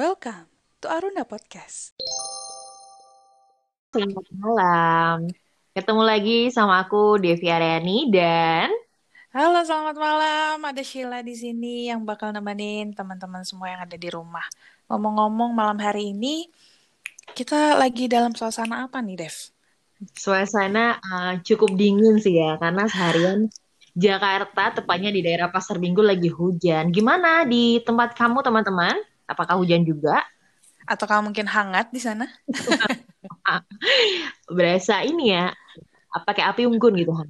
Welcome to Aruna Podcast. Selamat malam. Ketemu lagi sama aku Devi Aryani dan Halo, selamat malam. Ada Sheila di sini yang bakal nemenin teman-teman semua yang ada di rumah. Ngomong-ngomong, malam hari ini kita lagi dalam suasana apa nih, Dev? suasana uh, cukup dingin sih ya karena seharian Jakarta tepatnya di daerah Pasar Minggu lagi hujan. Gimana di tempat kamu teman-teman? Apakah hujan juga? Atau kamu mungkin hangat di sana? Berasa ini ya, pakai api unggun gitu.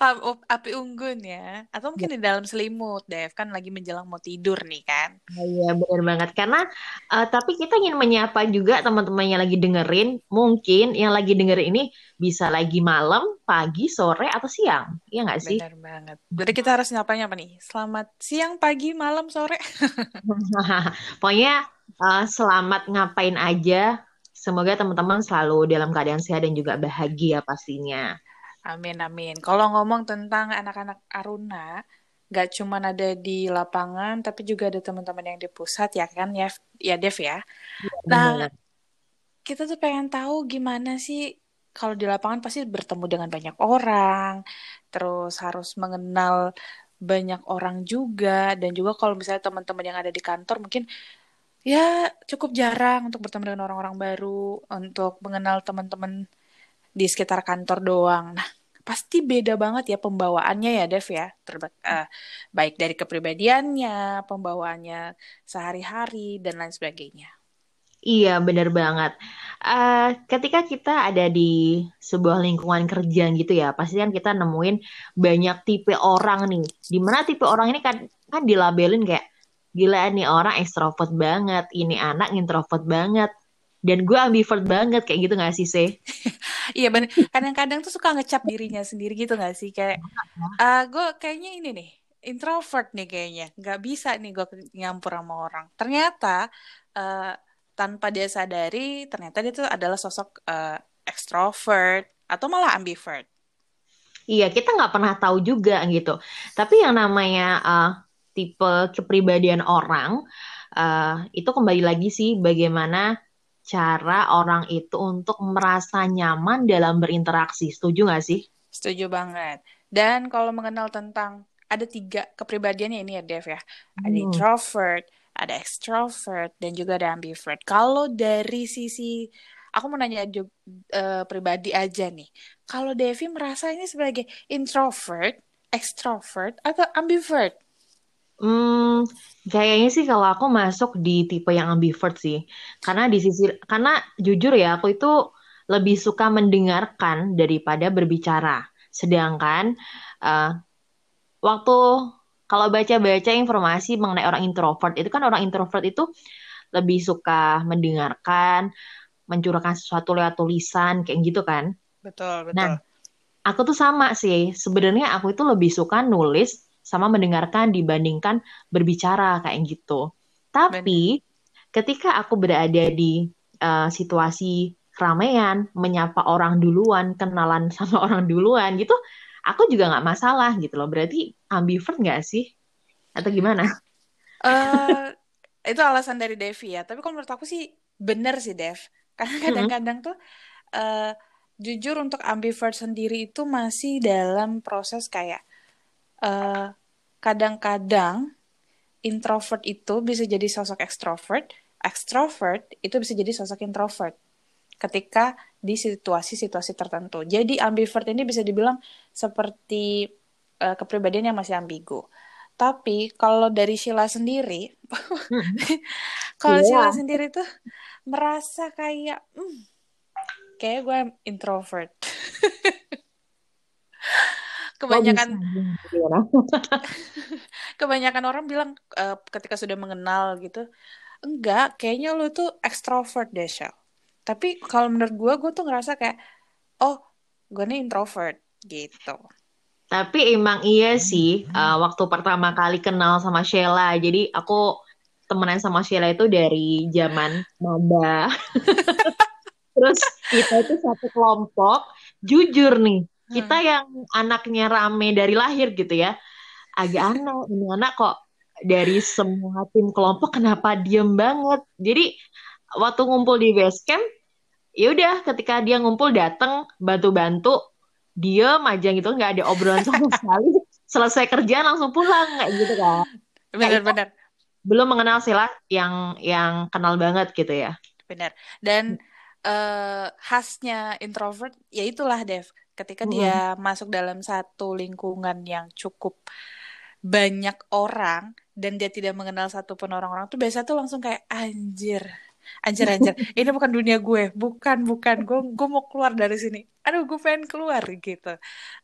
Oh, api unggun ya. Atau mungkin ya. di dalam selimut, Dev. Kan lagi menjelang mau tidur nih kan. Oh, iya, benar banget. Karena, uh, tapi kita ingin menyapa juga teman-teman yang lagi dengerin. Mungkin yang lagi dengerin ini bisa lagi malam, pagi, sore, atau siang. Iya nggak sih? Benar banget. Jadi kita harus nyapanya apa nih? Selamat siang, pagi, malam, sore. Pokoknya uh, selamat ngapain aja. Semoga teman-teman selalu dalam keadaan sehat dan juga bahagia pastinya. Amin, amin. Kalau ngomong tentang anak-anak Aruna, gak cuma ada di lapangan, tapi juga ada teman-teman yang di pusat, ya kan? Ya, ya Dev ya. ya nah, kita tuh pengen tahu gimana sih kalau di lapangan pasti bertemu dengan banyak orang, terus harus mengenal banyak orang juga, dan juga kalau misalnya teman-teman yang ada di kantor mungkin ya cukup jarang untuk bertemu dengan orang-orang baru, untuk mengenal teman-teman di sekitar kantor doang. Nah, pasti beda banget ya pembawaannya ya Dev ya. Terba uh, baik dari kepribadiannya, pembawaannya sehari-hari dan lain sebagainya. Iya, benar banget. Uh, ketika kita ada di sebuah lingkungan kerja gitu ya, pasti kan kita nemuin banyak tipe orang nih. Di mana tipe orang ini kan kan dilabelin kayak gila nih orang ekstrovert banget, ini anak introvert banget. Dan gue ambivert banget kayak gitu gak sih sih iya bener. Kadang-kadang tuh suka ngecap dirinya sendiri gitu gak sih? Kayak uh, gue kayaknya ini nih introvert nih kayaknya. Nggak bisa nih gue nyampur sama orang. Ternyata uh, tanpa dia sadari ternyata dia tuh adalah sosok uh, extrovert atau malah ambivert. Iya kita nggak pernah tahu juga gitu. Tapi yang namanya uh, tipe kepribadian orang uh, itu kembali lagi sih bagaimana cara orang itu untuk merasa nyaman dalam berinteraksi. Setuju nggak sih? Setuju banget. Dan kalau mengenal tentang ada tiga kepribadiannya ini ya Dev ya. Ada hmm. introvert, ada extrovert, dan juga ada ambivert. Kalau dari sisi aku mau nanya uh, pribadi aja nih. Kalau Devi merasa ini sebagai introvert, extrovert, atau ambivert? Hmm, kayaknya sih kalau aku masuk di tipe yang ambivert sih. Karena di sisi karena jujur ya aku itu lebih suka mendengarkan daripada berbicara. Sedangkan uh, waktu kalau baca-baca informasi mengenai orang introvert itu kan orang introvert itu lebih suka mendengarkan, mencurahkan sesuatu lewat tulisan kayak gitu kan. Betul, betul. Nah, aku tuh sama sih. Sebenarnya aku itu lebih suka nulis sama mendengarkan dibandingkan berbicara kayak gitu. Tapi ketika aku berada di uh, situasi keramaian, menyapa orang duluan, kenalan sama orang duluan gitu, aku juga nggak masalah gitu loh. Berarti ambivert nggak sih? Atau gimana? Uh, itu alasan dari Devi ya. Tapi kalau menurut aku sih bener sih Dev. Karena kadang-kadang tuh uh, jujur untuk ambivert sendiri itu masih dalam proses kayak eh, kadang-kadang introvert itu bisa jadi sosok extrovert, extrovert itu bisa jadi sosok introvert ketika di situasi-situasi tertentu. Jadi ambivert ini bisa dibilang seperti uh, kepribadian yang masih ambigu. Tapi kalau dari Sheila sendiri, kalau yeah. Sheila sendiri tuh merasa kayak, hmm, kayak gue introvert. kebanyakan kebanyakan orang bilang uh, ketika sudah mengenal gitu enggak kayaknya lu tuh extrovert deh Shell. Tapi kalau menurut gue gue tuh ngerasa kayak oh gue nih introvert gitu. Tapi emang iya sih uh, waktu pertama kali kenal sama Sheila jadi aku temenan sama Sheila itu dari zaman maba. Terus kita itu satu kelompok jujur nih kita hmm. yang anaknya rame dari lahir gitu ya agak aneh ini anak kok dari semua tim kelompok kenapa diem banget. Jadi waktu ngumpul di base camp, ya udah ketika dia ngumpul datang bantu-bantu, diem aja gitu nggak ada obrolan sama sekali. Selesai kerjaan langsung pulang kayak gitu kan. Benar-benar. Belum mengenal Sila yang yang kenal banget gitu ya. Benar. Dan uh, khasnya introvert ya itulah Dev ketika hmm. dia masuk dalam satu lingkungan yang cukup banyak orang dan dia tidak mengenal satupun orang-orang tuh biasa tuh langsung kayak anjir anjir anjir ini bukan dunia gue bukan bukan gue gue mau keluar dari sini aduh gue pengen keluar gitu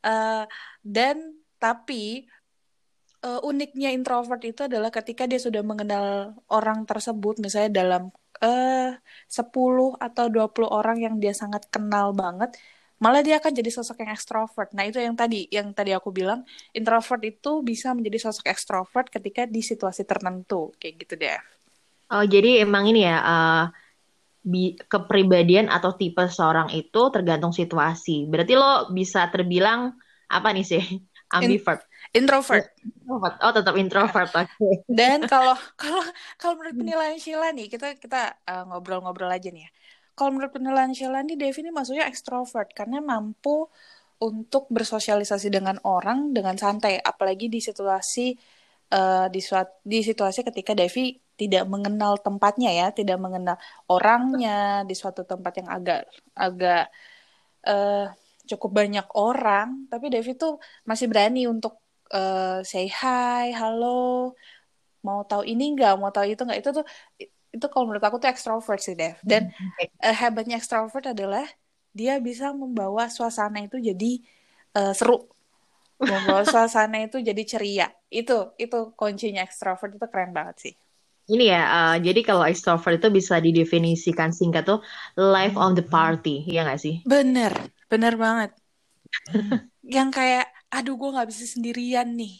uh, dan tapi uh, uniknya introvert itu adalah ketika dia sudah mengenal orang tersebut misalnya dalam uh, 10 atau 20 orang yang dia sangat kenal banget malah dia akan jadi sosok yang ekstrovert. Nah, itu yang tadi yang tadi aku bilang, introvert itu bisa menjadi sosok ekstrovert ketika di situasi tertentu, kayak gitu deh. Oh, jadi emang ini ya uh, bi kepribadian atau tipe seorang itu tergantung situasi. Berarti lo bisa terbilang apa nih sih? Ambivert. In introvert. Introvert. Oh, tetap introvert. Oke. Okay. Dan kalau kalau kalau menurut penilaian Sheila nih, kita kita uh, ngobrol-ngobrol uh, aja nih ya kalau menurut penilaian Sheila nih Devi ini maksudnya ekstrovert karena mampu untuk bersosialisasi dengan orang dengan santai. Apalagi di situasi uh, di suat, di situasi ketika Devi tidak mengenal tempatnya ya tidak mengenal orangnya di suatu tempat yang agak agak uh, cukup banyak orang. Tapi Devi tuh masih berani untuk uh, say hi halo mau tahu ini nggak? Mau tahu itu nggak? Itu tuh itu kalau menurut aku tuh ekstrovert sih Dev. Dan uh, hebatnya ekstrovert adalah dia bisa membawa suasana itu jadi uh, seru. Membawa suasana itu jadi ceria. Itu itu kuncinya. Ekstrovert itu keren banget sih. Ini ya uh, jadi kalau ekstrovert itu bisa didefinisikan singkat tuh life on the party. Ya nggak sih? Bener bener banget. Yang kayak aduh gue nggak bisa sendirian nih.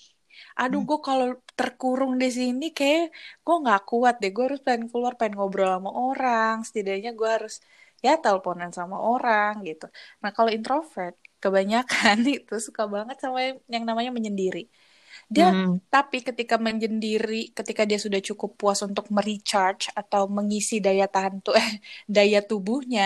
Aduh hmm. gue kalau terkurung di sini kayak gue nggak kuat deh. Gue harus pengen keluar pengen ngobrol sama orang. Setidaknya gue harus ya teleponan sama orang gitu. Nah kalau introvert kebanyakan itu suka banget sama yang namanya menyendiri. Dia hmm. tapi ketika menyendiri ketika dia sudah cukup puas untuk merecharge atau mengisi daya tahan tuh eh daya tubuhnya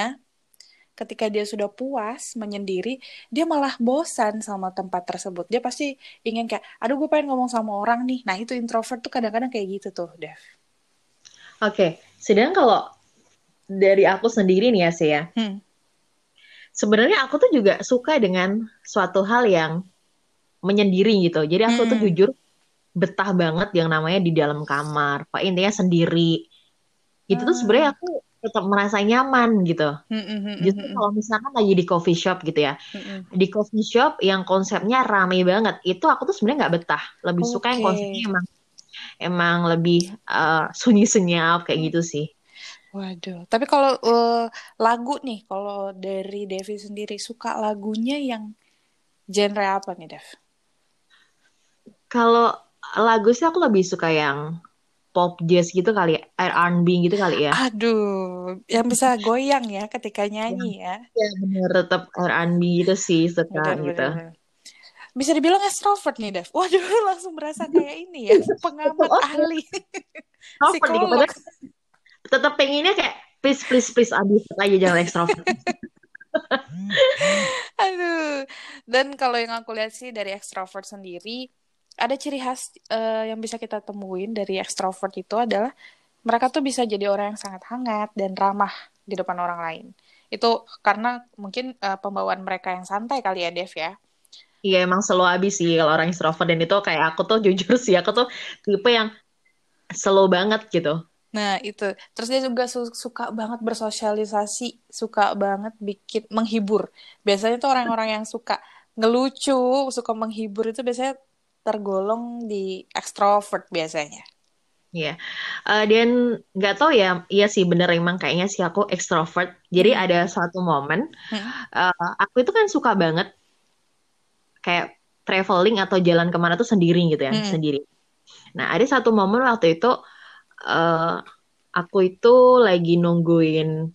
ketika dia sudah puas menyendiri, dia malah bosan sama tempat tersebut. Dia pasti ingin kayak, aduh gue pengen ngomong sama orang nih. Nah itu introvert tuh kadang-kadang kayak gitu tuh, Dev. Oke, okay. sedangkan kalau dari aku sendiri nih ya sih ya, hmm. sebenarnya aku tuh juga suka dengan suatu hal yang menyendiri gitu. Jadi aku hmm. tuh jujur betah banget yang namanya di dalam kamar. Pak intinya sendiri. Itu tuh sebenarnya aku tetap merasa nyaman gitu. Mm-hmm. Justru kalau misalkan lagi di coffee shop gitu ya, mm-hmm. di coffee shop yang konsepnya rame banget, itu aku tuh sebenarnya nggak betah. Lebih okay. suka yang konsepnya emang emang lebih uh, sunyi senyap kayak gitu sih. Waduh, tapi kalau uh, lagu nih, kalau dari Devi sendiri suka lagunya yang genre apa nih, Dev? Kalau lagu sih aku lebih suka yang pop jazz gitu kali ya, R&B gitu kali ya. Aduh, yang bisa goyang ya ketika nyanyi ya. Ya bener, tetap R&B gitu sih suka bener, gitu. Bener, Bisa dibilang extrovert nih, Dev. Waduh, langsung berasa kayak ini ya, pengamat oh, ahli. Psikolog. Tetap pengennya kayak please please please abis aja jangan extrovert. Aduh. Dan kalau yang aku lihat sih dari extrovert sendiri, ada ciri khas uh, yang bisa kita temuin dari ekstrovert itu adalah mereka tuh bisa jadi orang yang sangat hangat dan ramah di depan orang lain. Itu karena mungkin uh, pembawaan mereka yang santai kali ya, Dev ya. Iya, emang selalu habis sih kalau orang ekstrovert dan itu kayak aku tuh jujur sih, aku tuh tipe yang slow banget gitu. Nah, itu. Terus dia juga su suka banget bersosialisasi, suka banget bikin menghibur. Biasanya tuh orang-orang yang suka ngelucu, suka menghibur itu biasanya tergolong di ekstrovert biasanya. Iya, uh, dan nggak tahu ya, iya sih bener emang kayaknya sih aku ekstrovert. Jadi hmm. ada suatu momen, hmm. uh, aku itu kan suka banget kayak traveling atau jalan ke mana tuh sendiri gitu ya, hmm. sendiri. Nah ada satu momen waktu itu uh, aku itu lagi nungguin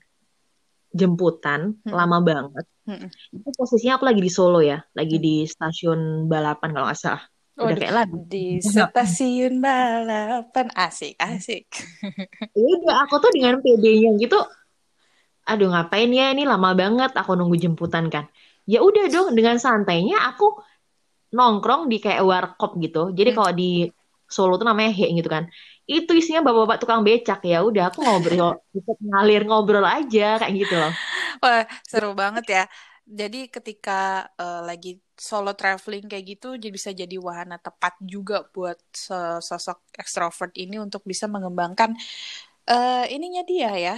jemputan hmm. lama banget. Hmm. Itu posisinya aku lagi di Solo ya, lagi hmm. di stasiun balapan kalau nggak salah. Udah kayak lagu. Di stasiun balapan asik asik. Iya, udah aku tuh dengan PD-nya gitu. Aduh ngapain ya ini lama banget aku nunggu jemputan kan. Ya udah dong dengan santainya aku nongkrong di kayak warkop gitu. Jadi Hmm. kalau di Solo tuh namanya He gitu kan. Itu isinya bapak-bapak tukang becak ya. Udah aku ngobrol, ikut ngalir ngobrol aja kayak gitu loh. Wah, seru banget ya. Jadi ketika eh, lagi solo traveling kayak gitu, jadi bisa jadi wahana tepat juga buat sosok ekstrovert ini untuk bisa mengembangkan eh, ininya dia ya,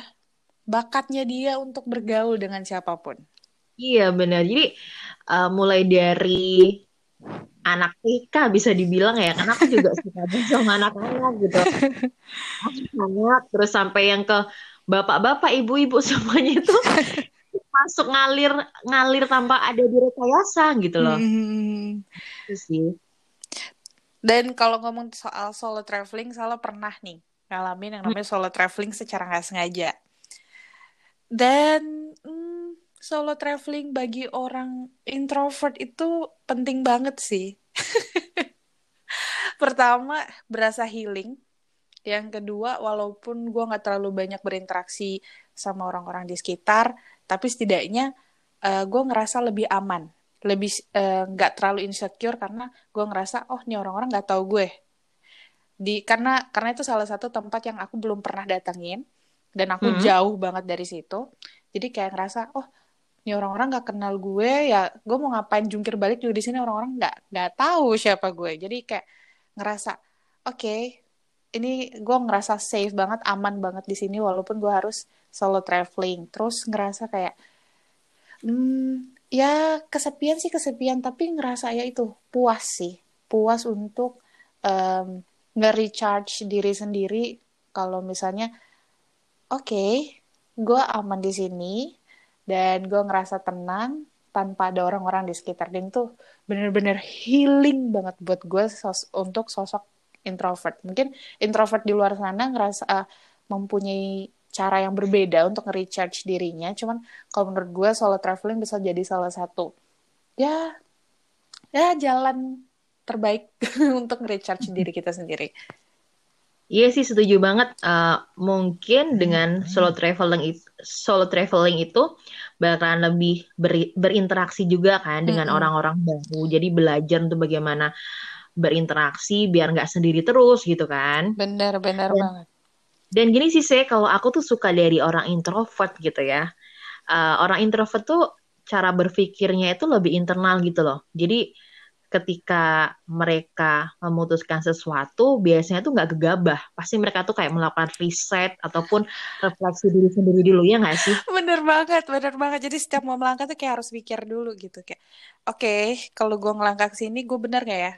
bakatnya dia untuk bergaul dengan siapa pun. Iya benar. Jadi eh, mulai dari anak TK bisa dibilang ya, karena aku juga suka sama anak-anak gitu. Anak terus sampai yang ke bapak-bapak, ibu-ibu semuanya itu masuk ngalir ngalir tanpa ada direkayasa gitu loh. Hmm. Itu sih. Dan kalau ngomong soal solo traveling, Salah pernah nih ngalamin yang namanya solo traveling secara nggak sengaja. Dan hmm, solo traveling bagi orang introvert itu penting banget sih. Pertama, berasa healing. Yang kedua, walaupun gue nggak terlalu banyak berinteraksi sama orang-orang di sekitar, tapi setidaknya gue ngerasa lebih aman, lebih eh, nggak terlalu insecure karena gue ngerasa, oh nih orang-orang nggak tahu gue. Di karena karena itu salah satu tempat yang aku belum pernah datengin dan aku Mm-mm. jauh banget dari situ. Jadi kayak ngerasa, oh nih orang-orang nggak kenal gue ya, gue mau ngapain jungkir balik juga di sini orang-orang nggak nggak tahu siapa gue. Jadi kayak ngerasa, oke, ini gue ngerasa safe banget, aman banget di sini walaupun gue harus solo traveling. Terus ngerasa kayak, hmm, ya kesepian sih kesepian, tapi ngerasa ya itu puas sih, puas untuk em, nge-recharge diri sendiri. Kalau misalnya, oke, gue aman di sini dan gue ngerasa tenang tanpa ada orang-orang di sekitar. Dan itu bener-bener healing banget buat gue sos- untuk sosok introvert. Mungkin introvert di luar sana ngerasa uh, mempunyai cara yang berbeda untuk nge-recharge dirinya. Cuman kalau menurut gue solo traveling bisa jadi salah satu ya ya jalan terbaik untuk nge-recharge diri kita sendiri. Iya sih setuju banget. Eh, mungkin dengan solo traveling itu, solo traveling itu bakalan lebih beri- berinteraksi juga kan dengan orang-orang baru. Jadi belajar untuk bagaimana berinteraksi biar nggak sendiri terus gitu kan. Bener-bener Dan, banget. Dan gini sih saya kalau aku tuh suka dari orang introvert gitu ya. Eh, orang introvert tuh cara berpikirnya itu lebih internal gitu loh. Jadi ketika mereka memutuskan sesuatu, biasanya tuh nggak gegabah. Pasti mereka tuh kayak melakukan riset ataupun refleksi diri sendiri dulu, ya nggak sih? Bener banget, bener banget. Jadi setiap mau melangkah tuh kayak harus pikir dulu gitu. Kayak, oke, kalau gue ngelangkah ke sini, gue bener gak ya?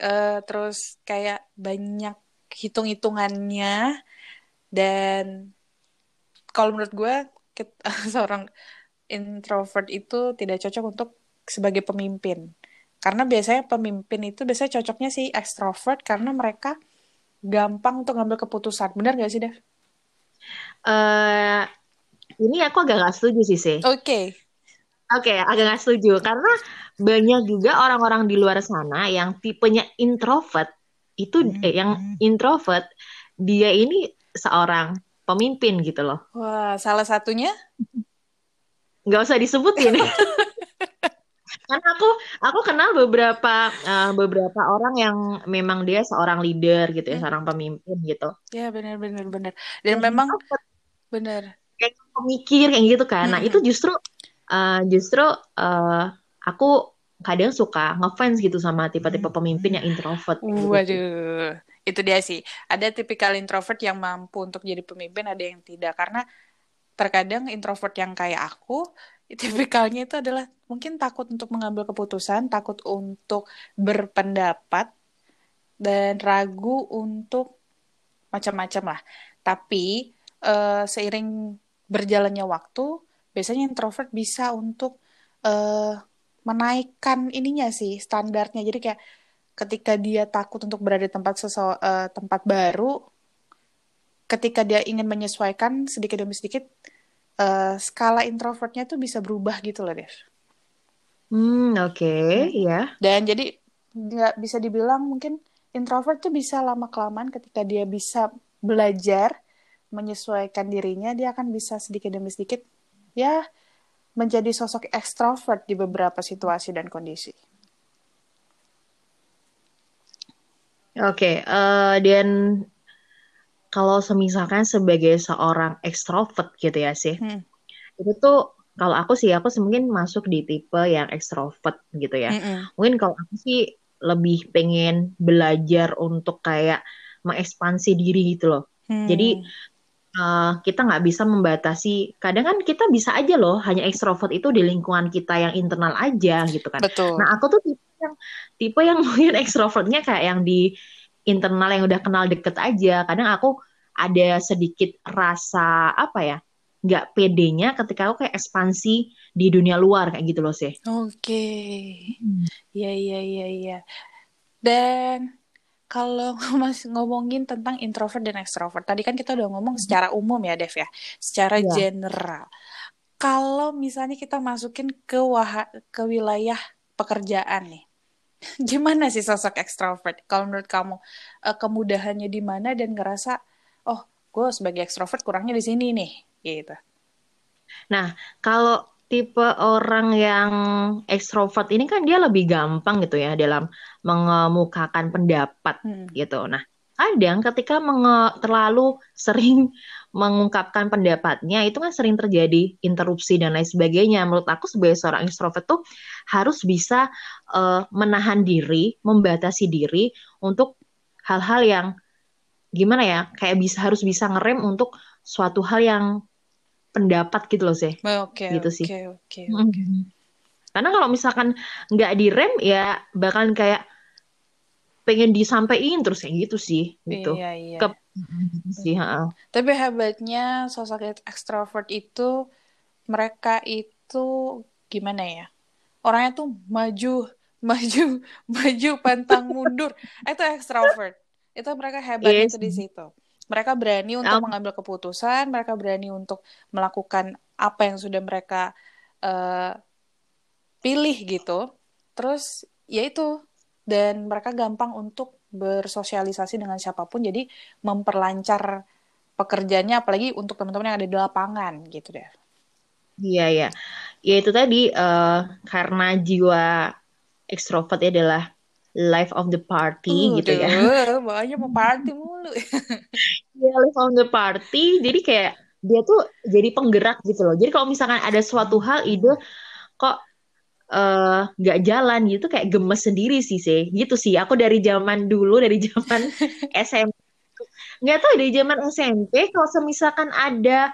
Eh, terus kayak banyak hitung-hitungannya. Dan kalau menurut gue, kit- seorang introvert itu tidak cocok untuk sebagai pemimpin. Karena biasanya pemimpin itu biasanya cocoknya sih ekstrovert karena mereka gampang untuk ngambil keputusan. Bener gak sih, Dev? eh ini aku agak nggak setuju sih, sih. Oke. Oke, agak nggak setuju karena banyak juga orang-orang di luar sana yang tipenya introvert itu eh, yang introvert dia ini seorang pemimpin gitu loh. Wah, salah satunya Nggak usah disebutin. Karena aku aku kenal beberapa eh, beberapa orang yang memang dia seorang leader gitu ya, Hmm. seorang pemimpin gitu. Ya benar benar benar. Dan Dan memang benar. kayak pemikir kayak gitu kan. Nah, Hmm, itu hmm. justru eh, justru eh, aku kadang suka ngefans gitu sama tipe-tipe pemimpin yang introvert gitu. Waduh, itu dia sih. Ada tipikal introvert yang mampu untuk jadi pemimpin, ada yang tidak. Karena terkadang introvert yang kayak aku, tipikalnya itu adalah mungkin takut untuk mengambil keputusan, takut untuk berpendapat, dan ragu untuk macam-macam lah. Tapi eh, seiring berjalannya waktu, biasanya introvert bisa untuk eh, menaikkan ininya sih standarnya. Jadi kayak ketika dia takut untuk berada di tempat sesu- eh, tempat baru, ketika dia ingin menyesuaikan sedikit demi sedikit, eh, skala introvertnya tuh bisa berubah gitu loh, Dev. Hmm, oke, Hmm. ya. Dan jadi nggak bisa dibilang mungkin introvert tuh bisa lama kelamaan ketika dia bisa belajar menyesuaikan dirinya dia akan bisa sedikit demi sedikit ya menjadi sosok ekstrovert di beberapa situasi dan kondisi. Oke, okay, uh, eh, dan kalau semisalkan sebagai seorang ekstrovert gitu ya sih, hmm. itu tuh kalau aku sih aku mungkin masuk di tipe yang ekstrovert gitu ya. Mm -mm. Mungkin kalau aku sih lebih pengen belajar untuk kayak mengekspansi diri gitu loh. Hmm. Jadi uh, kita nggak bisa membatasi. Kadang kan kita bisa aja loh hanya ekstrovert itu di lingkungan kita yang internal aja gitu kan. Betul. Nah aku tuh tipe yang tipe yang mungkin ekstrovertnya kayak yang di internal yang udah kenal deket aja. Kadang aku ada sedikit rasa apa ya nggak pedenya ketika aku kayak ekspansi di dunia luar kayak gitu loh sih. Oke, okay. hmm. iya iya iya iya. Dan kalau masih ngomongin tentang introvert dan extrovert, tadi kan kita udah ngomong hmm. secara umum ya Dev ya, secara yeah. general. Kalau misalnya kita masukin ke wah ke wilayah pekerjaan nih, gimana sih sosok extrovert? Kalau menurut kamu uh, kemudahannya di mana dan ngerasa, oh gue sebagai extrovert kurangnya di sini nih, gitu. Nah, kalau tipe orang yang ekstrovert ini kan dia lebih gampang gitu ya dalam mengemukakan pendapat hmm. gitu. Nah, kadang ketika menge terlalu sering mengungkapkan pendapatnya itu kan sering terjadi interupsi dan lain sebagainya. Menurut aku sebagai seorang ekstrovert tuh harus bisa uh, menahan diri, membatasi diri untuk hal-hal yang gimana ya, kayak bisa harus bisa ngerem untuk suatu hal yang pendapat gitu loh sih. Oke. Okay, gitu okay, sih. Oke, okay, Okay. Karena kalau misalkan nggak direm ya bakalan kayak pengen disampaikan terus kayak gitu sih gitu. Iya, iya. Ke sih, ha. Tapi hebatnya sosok ekstrovert itu mereka itu gimana ya? Orangnya tuh maju, maju, maju, pantang mundur. itu ekstrovert. Itu mereka hebatnya yes. itu di situ. Mereka berani untuk um, mengambil keputusan, mereka berani untuk melakukan apa yang sudah mereka uh, pilih gitu. Terus ya itu dan mereka gampang untuk bersosialisasi dengan siapa pun jadi memperlancar pekerjaannya apalagi untuk teman-teman yang ada di lapangan gitu deh. Iya ya. Ya itu tadi uh, karena jiwa ekstrovert adalah life of the party uh, gitu ya. Makanya mau party mulu. ya life of the party. Jadi kayak dia tuh jadi penggerak gitu loh. Jadi kalau misalkan ada suatu hal ide kok eh, nggak uh, jalan gitu kayak gemes sendiri sih sih. Gitu sih. Aku dari zaman dulu dari zaman SMP nggak tahu dari zaman SMP kalau misalkan ada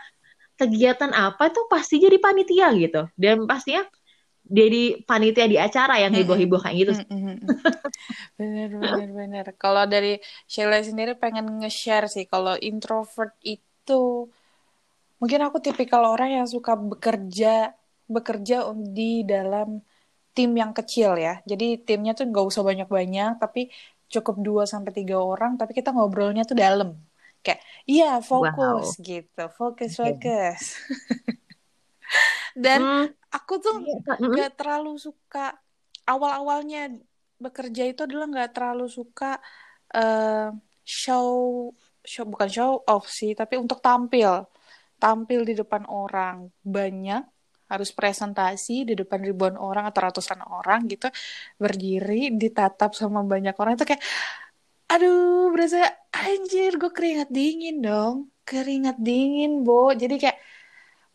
kegiatan apa tuh pasti jadi panitia gitu. Dan pastinya jadi panitia di acara yang heboh-heboh kayak gitu. bener bener bener. Kalau dari Sheila sendiri pengen nge-share sih kalau introvert itu mungkin aku tipikal orang yang suka bekerja bekerja di dalam tim yang kecil ya. Jadi timnya tuh gak usah banyak-banyak tapi cukup 2 sampai tiga orang tapi kita ngobrolnya tuh dalam. Kayak iya fokus wow. gitu, fokus fokus. Dan hmm aku tuh nggak terlalu suka awal-awalnya bekerja itu adalah nggak terlalu suka uh, show show bukan show off sih tapi untuk tampil. Tampil di depan orang banyak harus presentasi di depan ribuan orang atau ratusan orang gitu berdiri ditatap sama banyak orang itu kayak aduh berasa anjir gue keringat dingin dong keringat dingin bo. Jadi kayak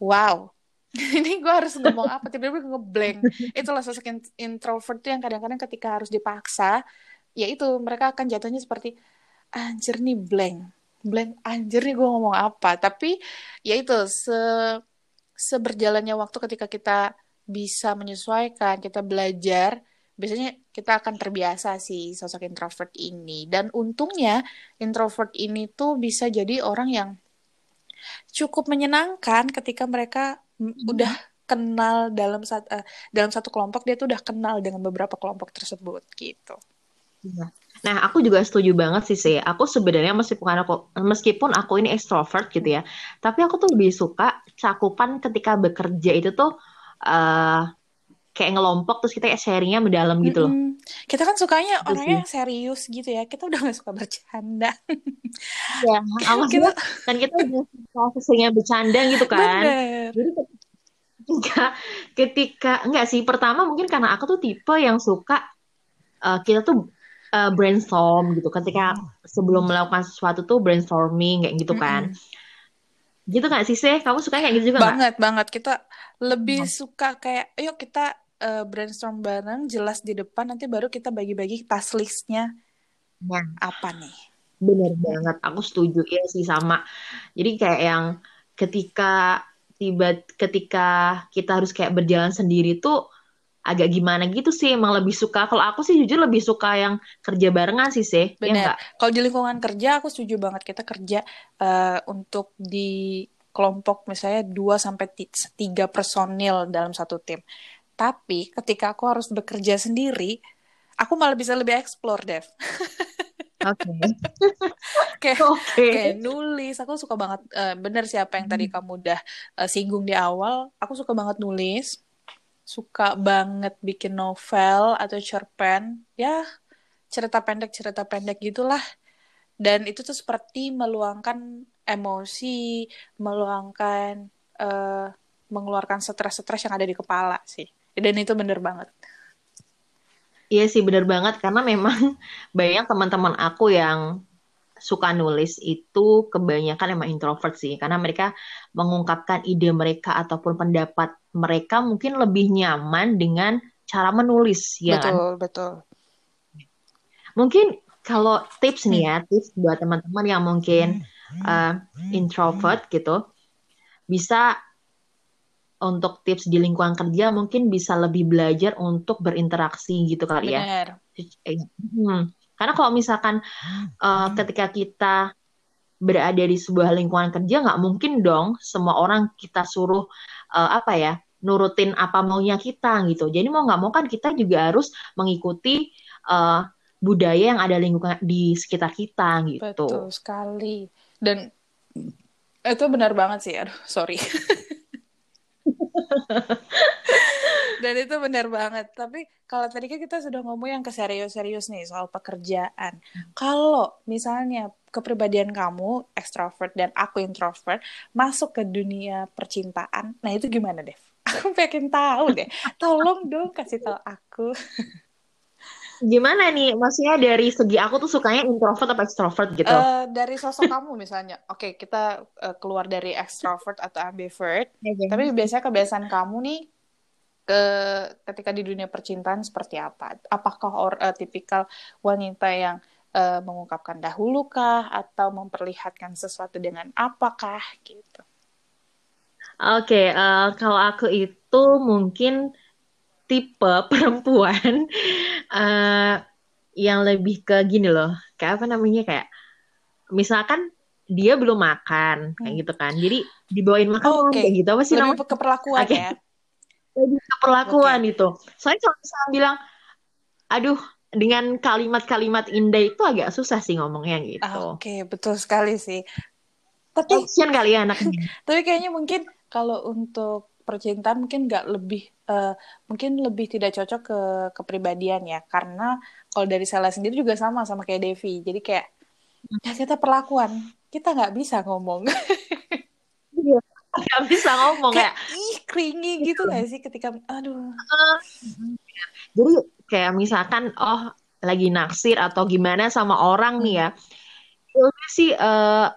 wow ini gue harus ngomong apa? Tiba-tiba ngeblank. Itulah sosok introvert tuh yang kadang-kadang ketika harus dipaksa ya itu mereka akan jatuhnya seperti anjir nih blank. Blank anjir nih gue ngomong apa? Tapi ya itu se seberjalannya waktu ketika kita bisa menyesuaikan kita belajar biasanya kita akan terbiasa sih sosok introvert ini. Dan untungnya introvert ini tuh bisa jadi orang yang cukup menyenangkan ketika mereka hmm. udah kenal dalam satu uh, dalam satu kelompok dia tuh udah kenal dengan beberapa kelompok tersebut gitu. Iya. Nah, aku juga setuju banget sih sih. Aku sebenarnya meskipun aku meskipun aku ini extrovert gitu ya, tapi aku tuh lebih suka cakupan ketika bekerja itu tuh uh, kayak ngelompok terus kita kayak sharingnya mendalam gitu loh. Mm-mm. Kita kan sukanya orangnya yang serius gitu ya. Kita udah gak suka bercanda. Iya, maksudnya kan kita udah suka bercanda gitu kan. Bener. Jadi ketika ketika enggak sih pertama mungkin karena aku tuh tipe yang suka uh, kita tuh uh, brainstorm gitu ketika sebelum melakukan sesuatu tuh brainstorming kayak gitu kan. Mm-mm. Gitu gak sih sih? Kamu suka kayak gitu juga Banget gak? banget. Kita lebih hmm. suka kayak yuk kita uh, brainstorm bareng jelas di depan nanti baru kita bagi-bagi task listnya ya. apa nih. Bener banget. Aku setuju ya sih sama. Jadi kayak yang ketika tiba ketika kita harus kayak berjalan sendiri tuh agak gimana gitu sih emang lebih suka kalau aku sih jujur lebih suka yang kerja barengan sih sih benar ya kalau di lingkungan kerja aku setuju banget kita kerja uh, untuk di kelompok misalnya 2 sampai 3 personil dalam satu tim tapi ketika aku harus bekerja sendiri aku malah bisa lebih explore Dev Oke. okay. kayak nulis. Aku suka banget. Uh, bener siapa yang tadi hmm. kamu udah uh, singgung di awal. Aku suka banget nulis. Suka banget bikin novel atau cerpen. Ya cerita pendek cerita pendek gitulah. Dan itu tuh seperti meluangkan emosi, meluangkan, uh, mengeluarkan stres-stres yang ada di kepala sih. Dan itu bener banget. Iya sih bener banget. Karena memang banyak teman-teman aku yang suka nulis itu kebanyakan emang introvert sih. Karena mereka mengungkapkan ide mereka ataupun pendapat mereka mungkin lebih nyaman dengan cara menulis ya betul kan? betul mungkin kalau tips nih ya tips buat teman-teman yang mungkin uh, introvert gitu bisa untuk tips di lingkungan kerja mungkin bisa lebih belajar untuk berinteraksi gitu kali ya. Benar. Hmm. Karena kalau misalkan uh, ketika kita berada di sebuah lingkungan kerja nggak mungkin dong semua orang kita suruh uh, apa ya nurutin apa maunya kita gitu. Jadi mau nggak mau kan kita juga harus mengikuti uh, budaya yang ada lingkungan di sekitar kita gitu. Betul sekali. Dan itu benar banget sih. Aduh, sorry. Dan itu benar banget. Tapi kalau tadi kan kita sudah ngomong yang ke serius-serius nih soal pekerjaan. Kalau misalnya kepribadian kamu extrovert dan aku introvert masuk ke dunia percintaan, nah itu gimana, Dev? Aku pengen tahu deh. Tolong dong kasih tahu aku. Gimana nih? Maksudnya dari segi aku tuh sukanya introvert atau extrovert gitu? Uh, dari sosok kamu misalnya. Oke, okay, kita uh, keluar dari extrovert atau ambivert. Tapi biasanya kebiasaan kamu nih ke ketika di dunia percintaan seperti apa? Apakah or, uh, tipikal wanita yang uh, mengungkapkan dahulu kah atau memperlihatkan sesuatu dengan apakah gitu? Oke, okay, uh, kalau aku itu mungkin tipe perempuan uh, yang lebih ke gini loh kayak apa namanya kayak misalkan dia belum makan kayak gitu kan jadi dibawain makan oh, okay. kayak gitu apa sih namanya keperlakuan okay. ya lebih keperlakuan okay. itu soalnya kalau misalnya bilang aduh dengan kalimat-kalimat indah itu agak susah sih ngomongnya gitu oke okay, betul sekali sih tapi kasian kali ya anaknya tapi kayaknya mungkin kalau untuk percintaan mungkin nggak lebih uh, mungkin lebih tidak cocok ke kepribadian ya. Karena kalau dari saya sendiri juga sama sama kayak Devi. Jadi kayak ya kita perlakuan. Kita nggak bisa ngomong. Iya, nggak bisa ngomong kayak ih keringi gitu. nggak sih ketika aduh. Jadi kayak misalkan oh lagi naksir atau gimana sama orang nih ya. Itu ya sih uh,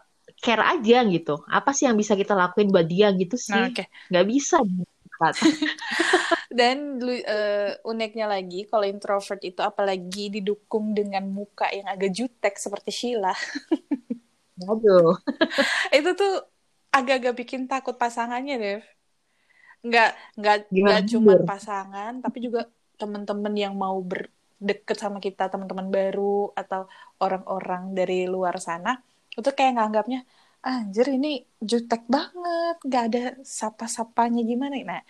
care aja gitu. Apa sih yang bisa kita lakuin buat dia gitu sih? Nah, okay. Nggak bisa. Dan uh, uniknya lagi, kalau introvert itu apalagi didukung dengan muka yang agak jutek seperti Sheila. Waduh. itu tuh agak-agak bikin takut pasangannya, Dev. Nggak, nggak, nggak cuma pasangan, tapi juga teman-teman yang mau berdeket sama kita, teman-teman baru atau orang-orang dari luar sana itu kayak nganggapnya anjir ini jutek banget gak ada sapa-sapanya gimana nah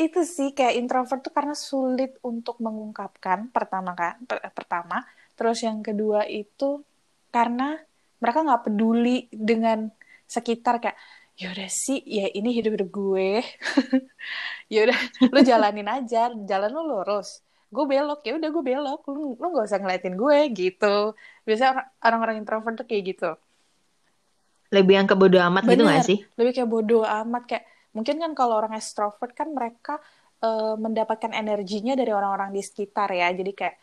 itu sih kayak introvert tuh karena sulit untuk mengungkapkan pertama kan per pertama. Terus yang kedua itu karena mereka nggak peduli dengan sekitar kayak ya udah sih ya ini hidup hidup gue. Ya udah lu jalanin aja jalan lu lurus. Gue belok ya udah gue belok. Lu lu gak usah ngeliatin gue gitu biasanya orang-orang introvert tuh kayak gitu. Lebih yang kebodo amat Bener, gitu gak sih? Lebih kayak bodo amat kayak mungkin kan kalau orang extrovert kan mereka uh, mendapatkan energinya dari orang-orang di sekitar ya. Jadi kayak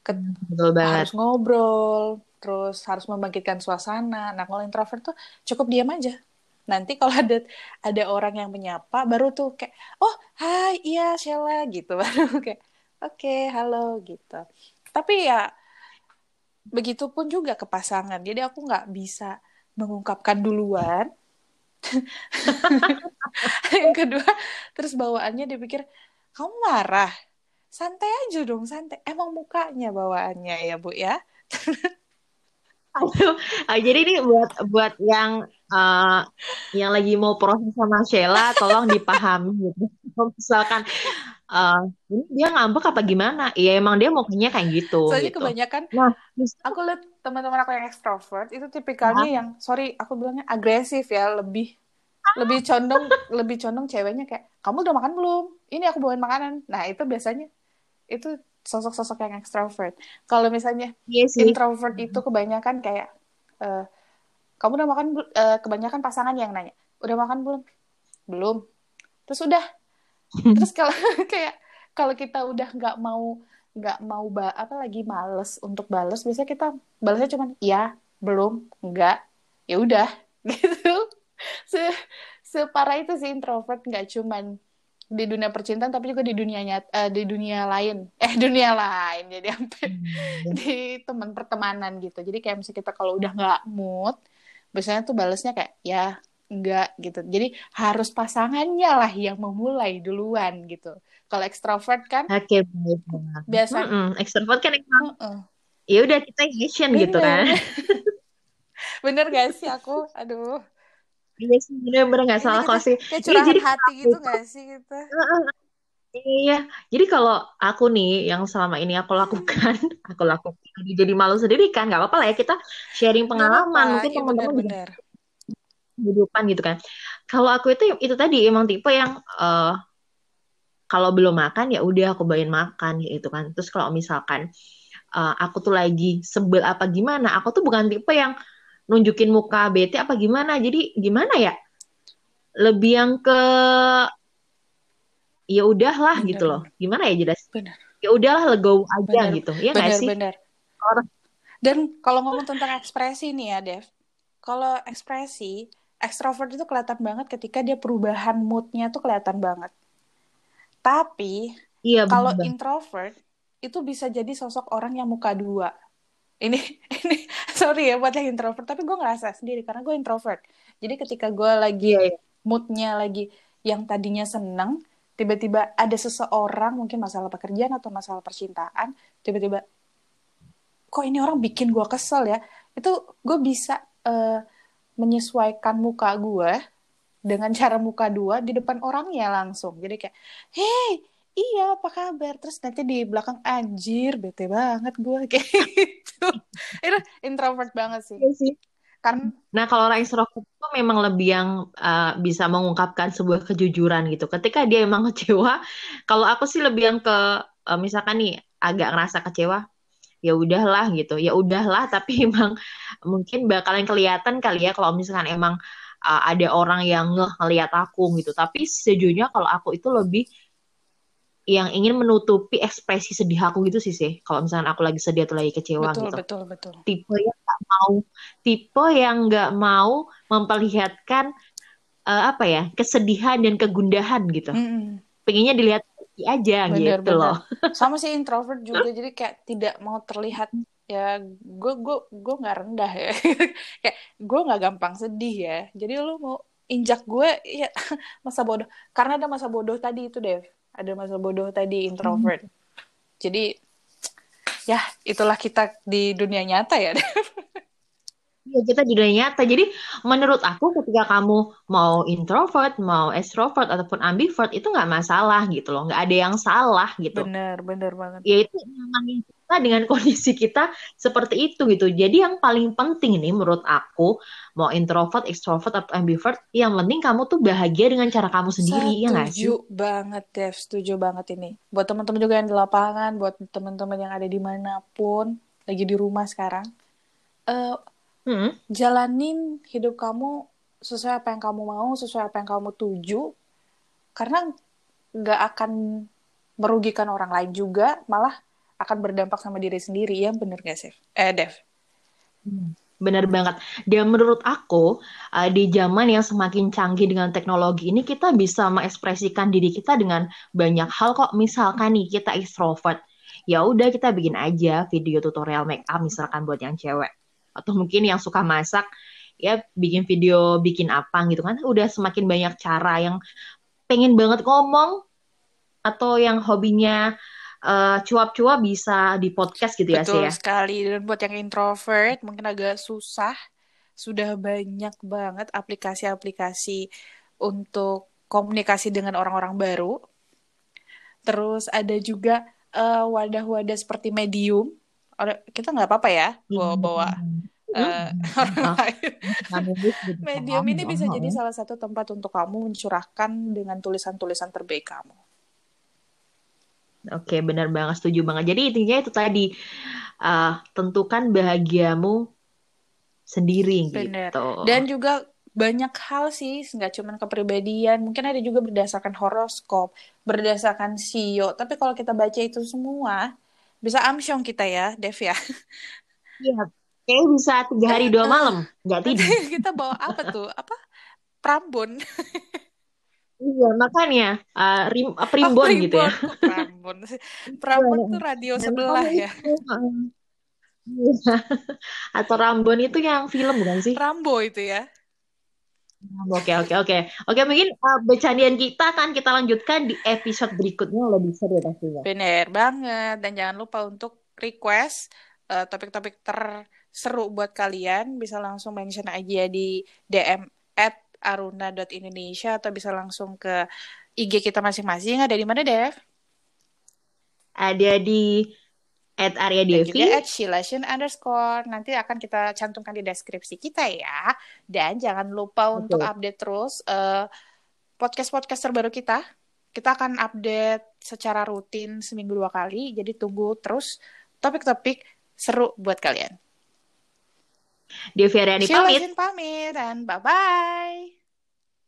ke, Betul banget. harus ngobrol terus harus membangkitkan suasana. Nah kalau introvert tuh cukup diam aja. Nanti kalau ada ada orang yang menyapa baru tuh kayak oh hai iya Sheila gitu. Baru kayak oke okay, halo gitu. Tapi ya begitupun juga ke pasangan. Jadi aku nggak bisa mengungkapkan duluan. Yang kedua terus bawaannya dia pikir kamu marah? Santai aja dong santai. Emang mukanya bawaannya ya bu ya? Aduh, uh, jadi ini buat buat yang uh, yang lagi mau proses sama Sheila, tolong dipahami. gitu. Misalkan uh, ini dia ngambek apa gimana? Iya emang dia maunya kayak gitu. Soalnya gitu. kebanyakan, nah, aku lihat teman-teman aku yang ekstrovert itu tipikalnya nah. yang, sorry aku bilangnya agresif ya, lebih lebih condong lebih condong ceweknya kayak kamu udah makan belum? Ini aku bawain makanan. Nah itu biasanya itu sosok-sosok yang extrovert. Kalau misalnya yes, iya introvert itu kebanyakan kayak uh, kamu udah makan uh, kebanyakan pasangan yang nanya, "Udah makan belum?" "Belum." Terus udah. Terus kalau kayak kalau kita udah nggak mau nggak mau ba apa lagi males untuk balas, biasanya kita balasnya cuma "ya", "belum", "enggak". Ya udah gitu. Se separah itu sih introvert nggak cuman di dunia percintaan tapi juga di dunia nyat uh, di dunia lain eh dunia lain jadi sampai hmm. di teman pertemanan gitu jadi kayak misalnya kita kalau udah nggak mood biasanya tuh balesnya kayak ya enggak gitu. Jadi harus pasangannya lah yang memulai duluan gitu. Kalau ekstrovert kan oke okay, biasa mm -mm. ekstrovert kan mm -mm. ya udah kita action gitu kan. Bener gak sih aku? Aduh. Iya sih bener-bener gak salah kok sih. Kayak curahan jadi, hati gitu gak sih kita? Iya, jadi kalau aku nih yang selama ini aku lakukan, aku lakukan jadi malu sendiri kan, nggak apa-apa lah ya kita sharing pengalaman, apa, mungkin ya, teman-teman kehidupan gitu kan. Kalau aku itu itu tadi emang tipe yang uh, kalau belum makan ya udah aku bawain makan gitu kan. Terus kalau misalkan uh, aku tuh lagi sebel apa gimana, aku tuh bukan tipe yang nunjukin muka bete apa gimana. Jadi gimana ya? Lebih yang ke ya udahlah bener, gitu loh. Gimana ya jelas? Ya udahlah legowo aja bener, gitu. Ya nggak sih? bener. dan kalau ngomong tentang ekspresi nih ya Dev. Kalau ekspresi ekstrovert itu kelihatan banget ketika dia perubahan moodnya tuh kelihatan banget. Tapi iya, kalau introvert itu bisa jadi sosok orang yang muka dua. Ini ini sorry ya buat yang introvert tapi gue ngerasa sendiri karena gue introvert. Jadi ketika gue lagi yeah, yeah. moodnya lagi yang tadinya seneng tiba-tiba ada seseorang mungkin masalah pekerjaan atau masalah percintaan tiba-tiba kok ini orang bikin gue kesel ya? Itu gue bisa uh, menyesuaikan muka gue dengan cara muka dua di depan orangnya langsung. Jadi kayak hey iya apa kabar? Terus nanti di belakang anjir bete banget gue kayak gitu. Itu introvert banget sih, iya sih. kan nah kalau orang introvert itu memang lebih yang uh, bisa mengungkapkan sebuah kejujuran gitu. Ketika dia emang kecewa kalau aku sih lebih yang ke uh, misalkan nih agak ngerasa kecewa ya udahlah gitu. Ya udahlah tapi emang mungkin bakalan kelihatan kali ya kalau misalkan emang uh, ada orang yang ngeliat aku gitu. Tapi sejujurnya kalau aku itu lebih yang ingin menutupi ekspresi sedih aku gitu sih sih. Kalau misalnya aku lagi sedih atau lagi kecewa betul, gitu. betul betul. Tipe yang nggak mau tipe yang nggak mau memperlihatkan uh, apa ya kesedihan dan kegundahan gitu. Mm -hmm. pengennya dilihat aja bener, gitu bener. loh sama sih introvert juga jadi kayak tidak mau terlihat ya gue gue gue nggak rendah ya kayak gue nggak gampang sedih ya jadi lu mau injak gue ya masa bodoh karena ada masa bodoh tadi itu Dev ada masa bodoh tadi introvert. Hmm. Jadi ya itulah kita di dunia nyata ya. Iya kita di dunia nyata. Jadi menurut aku ketika kamu mau introvert, mau extrovert ataupun ambivert itu nggak masalah gitu loh. Nggak ada yang salah gitu. Bener, bener banget. Ya itu memang kita dengan kondisi kita seperti itu gitu. Jadi yang paling penting nih menurut aku, mau introvert, extrovert atau ambivert, yang penting kamu tuh bahagia dengan cara kamu sendiri, ya nggak sih? Setuju banget, Dev. Setuju banget ini. Buat teman-teman juga yang di lapangan, buat teman-teman yang ada di mana pun, lagi di rumah sekarang, uh, hmm? jalanin hidup kamu sesuai apa yang kamu mau, sesuai apa yang kamu tuju, karena nggak akan merugikan orang lain juga, malah akan berdampak sama diri sendiri. Ya bener gak sih? Eh, Dev? Hmm, bener banget. Dan menurut aku, uh, di zaman yang semakin canggih dengan teknologi ini, kita bisa mengekspresikan diri kita dengan banyak hal kok. Misalkan nih, kita extrovert. Ya udah kita bikin aja video tutorial make up misalkan buat yang cewek. Atau mungkin yang suka masak, ya bikin video bikin apa gitu kan. Udah semakin banyak cara yang pengen banget ngomong atau yang hobinya uh, cuap-cuap bisa di podcast gitu ya sih ya. sekali dan buat yang introvert mungkin agak susah sudah banyak banget aplikasi-aplikasi untuk komunikasi dengan orang-orang baru. Terus ada juga uh, wadah-wadah seperti Medium. Kita nggak apa-apa ya bawa-bawa uh, orang lain. Medium ini bisa jadi salah satu tempat untuk kamu mencurahkan dengan tulisan-tulisan terbaik kamu. Oke, benar banget, setuju banget. Jadi intinya itu tadi uh, tentukan bahagiamu sendiri Bener. gitu. Dan juga banyak hal sih, nggak cuma kepribadian. Mungkin ada juga berdasarkan horoskop, berdasarkan sio. Tapi kalau kita baca itu semua, bisa amsyong kita ya, Dev ya. Iya, Kayaknya bisa tiga hari dua malam nggak tidur. kita bawa apa tuh? Apa? Prambon. Iya, makanya uh, rim, uh, primbon, oh, gitu ya. Prambon. Prambon iya. tuh radio sebelah ya. Atau Rambon itu yang film bukan sih? Rambo itu ya. Oke oke oke oke mungkin uh, bercandian kita akan kita lanjutkan di episode berikutnya lebih seru pastinya. Bener banget dan jangan lupa untuk request topik-topik uh, ter seru buat kalian, bisa langsung mention aja di DM at aruna.indonesia atau bisa langsung ke IG kita masing-masing. Ada di mana, Dev? Ada di at Arya Devi. Dan juga at Shilation underscore. Nanti akan kita cantumkan di deskripsi kita ya. Dan jangan lupa Betul. untuk update terus uh, podcast-podcast terbaru kita. Kita akan update secara rutin seminggu dua kali. Jadi tunggu terus topik-topik seru buat kalian. Devi Aryani pamit. pamit dan bye-bye.